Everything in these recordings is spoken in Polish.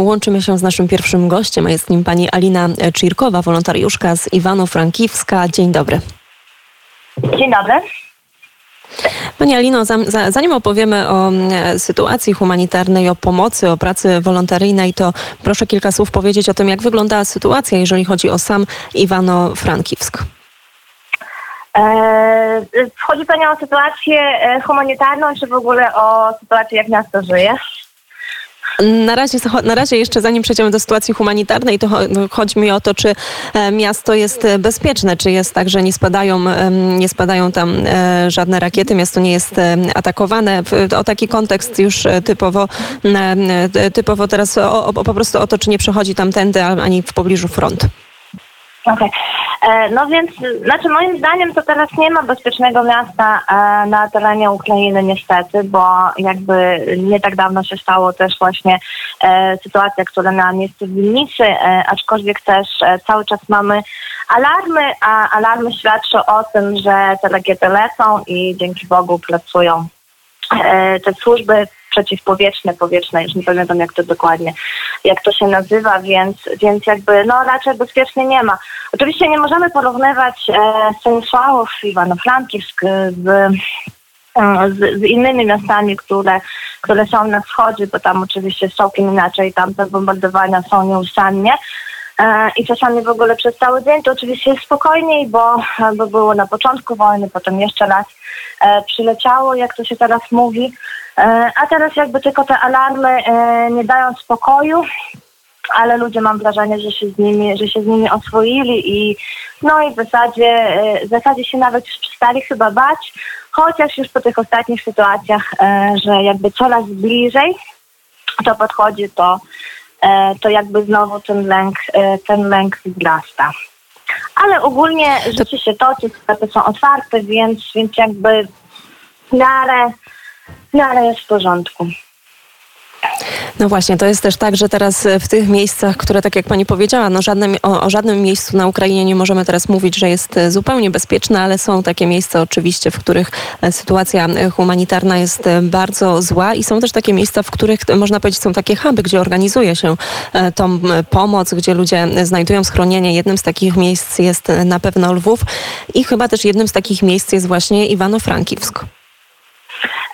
Łączymy się z naszym pierwszym gościem, a jest nim pani Alina Czirkowa, wolontariuszka z Iwano-Frankiwska. Dzień dobry. Dzień dobry. Pani Alino, zanim opowiemy o mm, sytuacji humanitarnej, o pomocy, o pracy wolontaryjnej, to proszę kilka słów powiedzieć o tym, jak wyglądała sytuacja, jeżeli chodzi o sam Iwano-Frankiwsk. E, chodzi Pani o sytuację e, humanitarną, czy w ogóle o sytuację, jak miasto żyje? Na razie, na razie jeszcze zanim przejdziemy do sytuacji humanitarnej, to chodzi mi o to, czy e, miasto jest bezpieczne, czy jest tak, że nie spadają, nie spadają tam żadne rakiety, miasto nie jest atakowane. O taki kontekst już typowo, typowo teraz o, o, po prostu o to, czy nie przechodzi tam tędy ani w pobliżu front. Okej. Okay. E, no więc, znaczy moim zdaniem to teraz nie ma bezpiecznego miasta e, na terenie Ukrainy niestety, bo jakby nie tak dawno się stało też właśnie e, sytuacja, która miała miejsce w Winnicy, aczkolwiek też cały czas mamy alarmy, a alarmy świadczą o tym, że te rakiety lecą i dzięki Bogu pracują te służby przeciwpowietrzne, powietrzne, już nie pamiętam jak to dokładnie, jak to się nazywa, więc, więc jakby no raczej bezpiecznie nie ma. Oczywiście nie możemy porównywać e, Stanisławów, Iwano-Frankivsk z, e, z, z, innymi miastami, które, które są na wschodzie, bo tam oczywiście jest całkiem inaczej, tam te bombardowania są nieustannie. E, I czasami w ogóle przez cały dzień to oczywiście jest spokojniej, bo, bo było na początku wojny, potem jeszcze raz e, przyleciało, jak to się teraz mówi. E, a teraz jakby tylko te alarmy e, nie dają spokoju, ale ludzie mam wrażenie, że się z nimi, że się z nimi oswoili i no i w zasadzie, e, w zasadzie się nawet przestali chyba bać, chociaż już po tych ostatnich sytuacjach, że jakby coraz bliżej to podchodzi, to, to jakby znowu ten lęk, ten lęk wzrasta. Ale ogólnie życie się toczy, sklepy są otwarte, więc, więc jakby w miarę no ale jest w porządku. No właśnie, to jest też tak, że teraz w tych miejscach, które tak jak pani powiedziała, no żadne, o, o, żadnym miejscu na Ukrainie nie możemy teraz mówić, że jest zupełnie bezpieczne, ale są takie miejsca oczywiście, w których e, sytuacja humanitarna jest e, bardzo zła i są też takie miejsca, w których można powiedzieć są takie huby, gdzie organizuje się e, tą pomoc, gdzie ludzie znajdują schronienie. Jednym z takich miejsc jest na pewno Lwów i chyba też jednym z takich miejsc jest właśnie Iwano-Frankiwsk.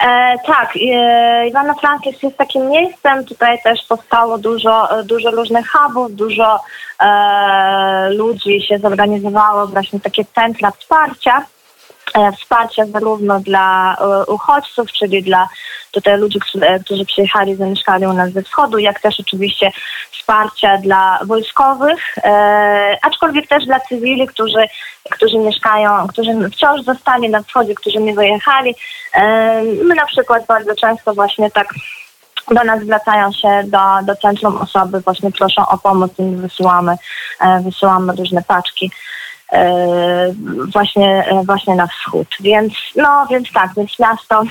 E, tak, e, Iwana Frankiew jest takim miejscem. Tutaj też powstało dużo, dużo różnych hubów, dużo e, ludzi się zorganizowało, właśnie takie centra wsparcia. E, wsparcia zarówno dla e, uchodźców, czyli dla tutaj ludzi, którzy przyjechali, zamieszkali u nas ze wschodu, jak też oczywiście wsparcia dla wojskowych, e, aczkolwiek też dla cywili, którzy, którzy mieszkają, którzy wciąż zostali na wschodzie, którzy nie wyjechali. E, my na przykład bardzo często właśnie tak do nas zwracają się do, do centrum osoby, właśnie proszą o pomoc i wysyłamy, e, wysyłamy różne paczki. E, właśnie, e, właśnie na wschód. Więc no, więc tak, więc miasto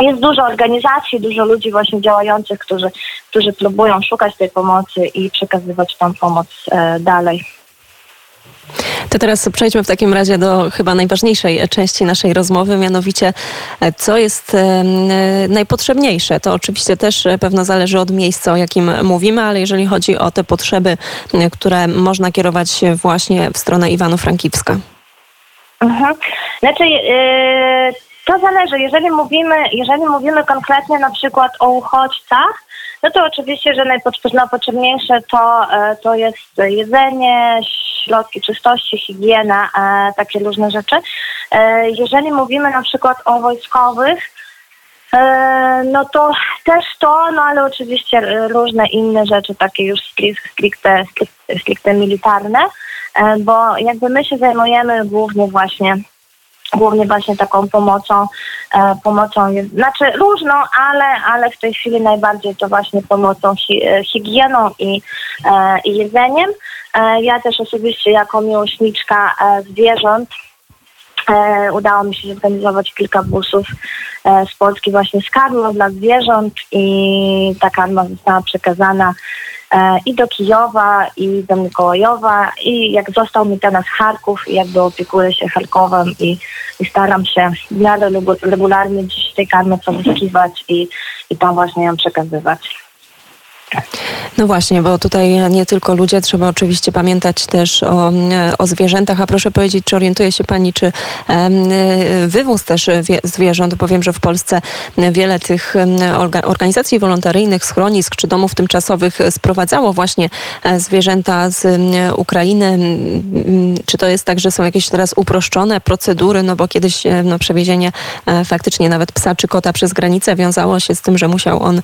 jest dużo organizacji, dużo ludzi właśnie działających, którzy, którzy próbują szukać tej pomocy i przekazywać tą pomoc e, dalej. To teraz przejdźmy w takim razie do chyba najważniejszej części naszej rozmowy, mianowicie e, co jest e, najpotrzebniejsze. To oczywiście też pewno zależy od miejsca, o jakim mówimy, ale jeżeli chodzi o te potrzeby, e, które można kierować właśnie w stronę Iwano-Frankiwska. Mhm. Znaczy, yy, to zależy. Jeżeli mówimy, jeżeli mówimy konkretnie na przykład o uchodźcach, no to oczywiście, że najpotrzebniejsze to, to jest jedzenie, środki czystości, higiena, e, takie różne rzeczy. E, jeżeli mówimy na przykład o wojskowych, e, no to też to, no ale oczywiście różne inne rzeczy, takie już stricte, stricte, stricte militarne, bo jakby my się zajmujemy głównie właśnie głównie właśnie taką pomocą, e, pomocą znaczy różną, ale, ale w tej chwili najbardziej to właśnie pomocą hi, higieną i, e, i jedzeniem. E, ja też osobiście jako miłośniczka e, zwierząt e, udało mi się zorganizować kilka busów z Polski właśnie z karmą dla zwierząt i ta karma została przekazana i do Kijowa, i do Mikołajowa i jak został mi teraz Charków jakby opiekuję się Charkowem i, i staram się w miarę regularnie dziś tej karmy pozyskiwać i, i tam właśnie ją przekazywać. No właśnie, bo tutaj nie tylko ludzie, trzeba oczywiście pamiętać też o, o zwierzętach. A proszę powiedzieć, czy orientuje się Pani, czy wywóz też zwierząt, bo wiem, że w Polsce wiele tych organizacji wolontaryjnych, schronisk czy domów tymczasowych sprowadzało właśnie e, zwierzęta z Ukrainy. Czy to jest tak, że są jakieś teraz uproszczone procedury, no bo kiedyś e, no, przewiezienie e, faktycznie nawet psa czy kota przez granicę wiązało się z tym, że musiał on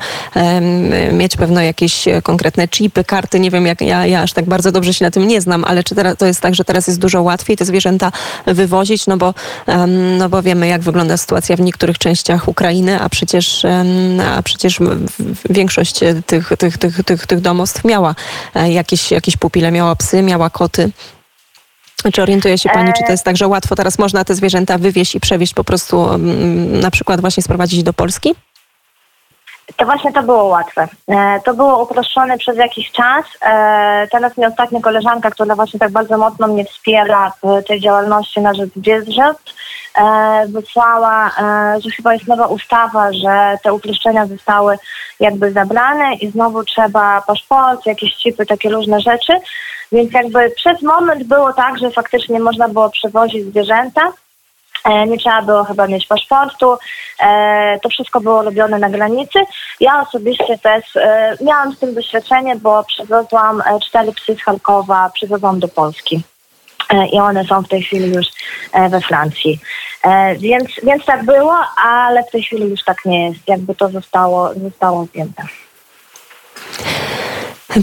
mieć pewno jakieś konkretne chipy, karty. Nie wiem, jak ja, ja aż tak bardzo dobrze się na tym nie znam, ale czy teraz, to jest tak, że teraz jest dużo łatwiej te zwierzęta wywozić, no bo, no bo wiemy, jak wygląda sytuacja w niektórych częściach Ukrainy, a przecież, a przecież większość tych, tych, tych, tych, tych domostw miała e, jakieś, jakieś pupile, miała psy, miała koty. Czy orientuje się Pani, czy to jest tak, że łatwo teraz można te zwierzęta wywieźć i przewieźć po prostu na przykład właśnie sprowadzić do Polski? To właśnie to było łatwe. E, to było uproszczone przez jakiś czas. E, teraz mi ostatnia koleżanka, która właśnie tak bardzo mocno mnie wspiera w tej działalności na rzecz zwierząt, e, wysłała, że chyba jest nowa ustawa, że te uproszczenia zostały jakby zabrane i znowu trzeba paszport, jakieś chipy, takie różne rzeczy. Więc jakby przez moment było tak, że faktycznie można było przewozić zwierzęta, nie trzeba było chyba mieć paszportu. E, to wszystko było robione na granicy. Ja osobiście też e, miałam z tym doświadczenie, bo przywiozłam cztery psy z Charkowa, przywiozłam do Polski. I one są w tej chwili już we Francji. Więc, więc tak było, ale w tej chwili już tak nie jest. Jakby to zostało, zostało zdjęte.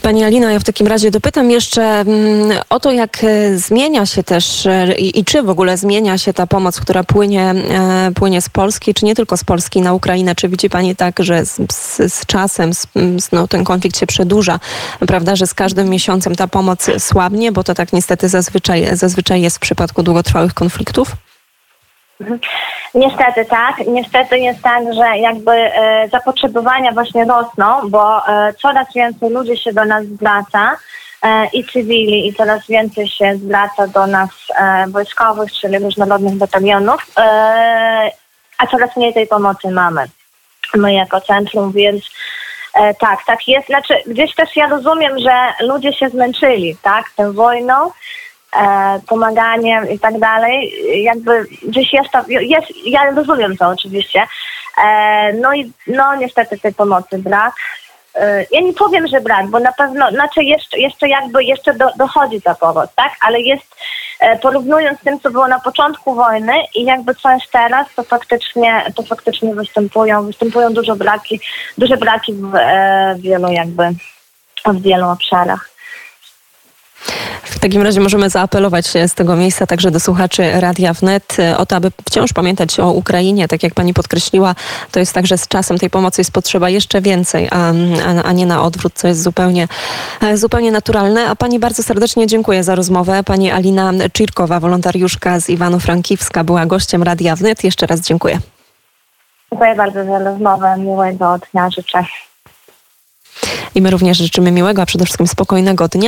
Pani Alina, ja w takim razie dopytam jeszcze mm, o to, jak e, zmienia się też e, i, i, czy w ogóle zmienia się ta pomoc, która płynie, e, płynie z Polski, czy nie tylko z Polski na Ukrainę. Czy widzi Pani tak, że z, z, z czasem z, no, ten konflikt się przedłuża, prawda, że z każdym miesiącem ta pomoc słabnie, bo to tak niestety zazwyczaj, zazwyczaj jest w przypadku długotrwałych konfliktów? Mhm. Niestety tak. Niestety jest tak, że jakby e, zapotrzebowania właśnie rosną, bo e, coraz więcej ludzi się do nas zwraca e, i cywili i coraz więcej się zwraca do nas wojskowych, czyli różnorodnych batalionów, a coraz mniej tej pomocy mamy. My jako centrum, więc tak, tak jest. Znaczy gdzieś też ja rozumiem, że ludzie się zmęczyli, tak, tą wojną pomaganiem i tak dalej, jakby gdzieś jest to, jest, ja rozumiem to oczywiście, e, no i no niestety tej pomocy brak. E, ja nie powiem, że brak, bo na pewno, znaczy jeszcze, jeszcze jakby jeszcze do, dochodzi ta pomoc, tak, ale jest e, porównując z tym, co było na początku wojny i jakby co jest teraz, to faktycznie, to faktycznie występują, występują duże braki, duże braki w e, wielu jakby, w wielu obszarach. W takim razie możemy zaapelować z tego miejsca także do słuchaczy Radia Wnet e, o to, aby wciąż pamiętać o Ukrainie. Tak jak pani podkreśliła, to jest tak, że z czasem tej pomocy jest potrzeba jeszcze więcej, a, a, nie na odwrót, co jest zupełnie, e, zupełnie naturalne. A pani bardzo serdecznie dziękuję za rozmowę. Pani Alina Czirkowa, wolontariuszka z Iwano-Frankiwska, była gościem Radia Wnet. Jeszcze raz dziękuję. Dziękuję bardzo za rozmowę. Miłego dnia życzę. I my również życzymy miłego, a przede wszystkim spokojnego dnia.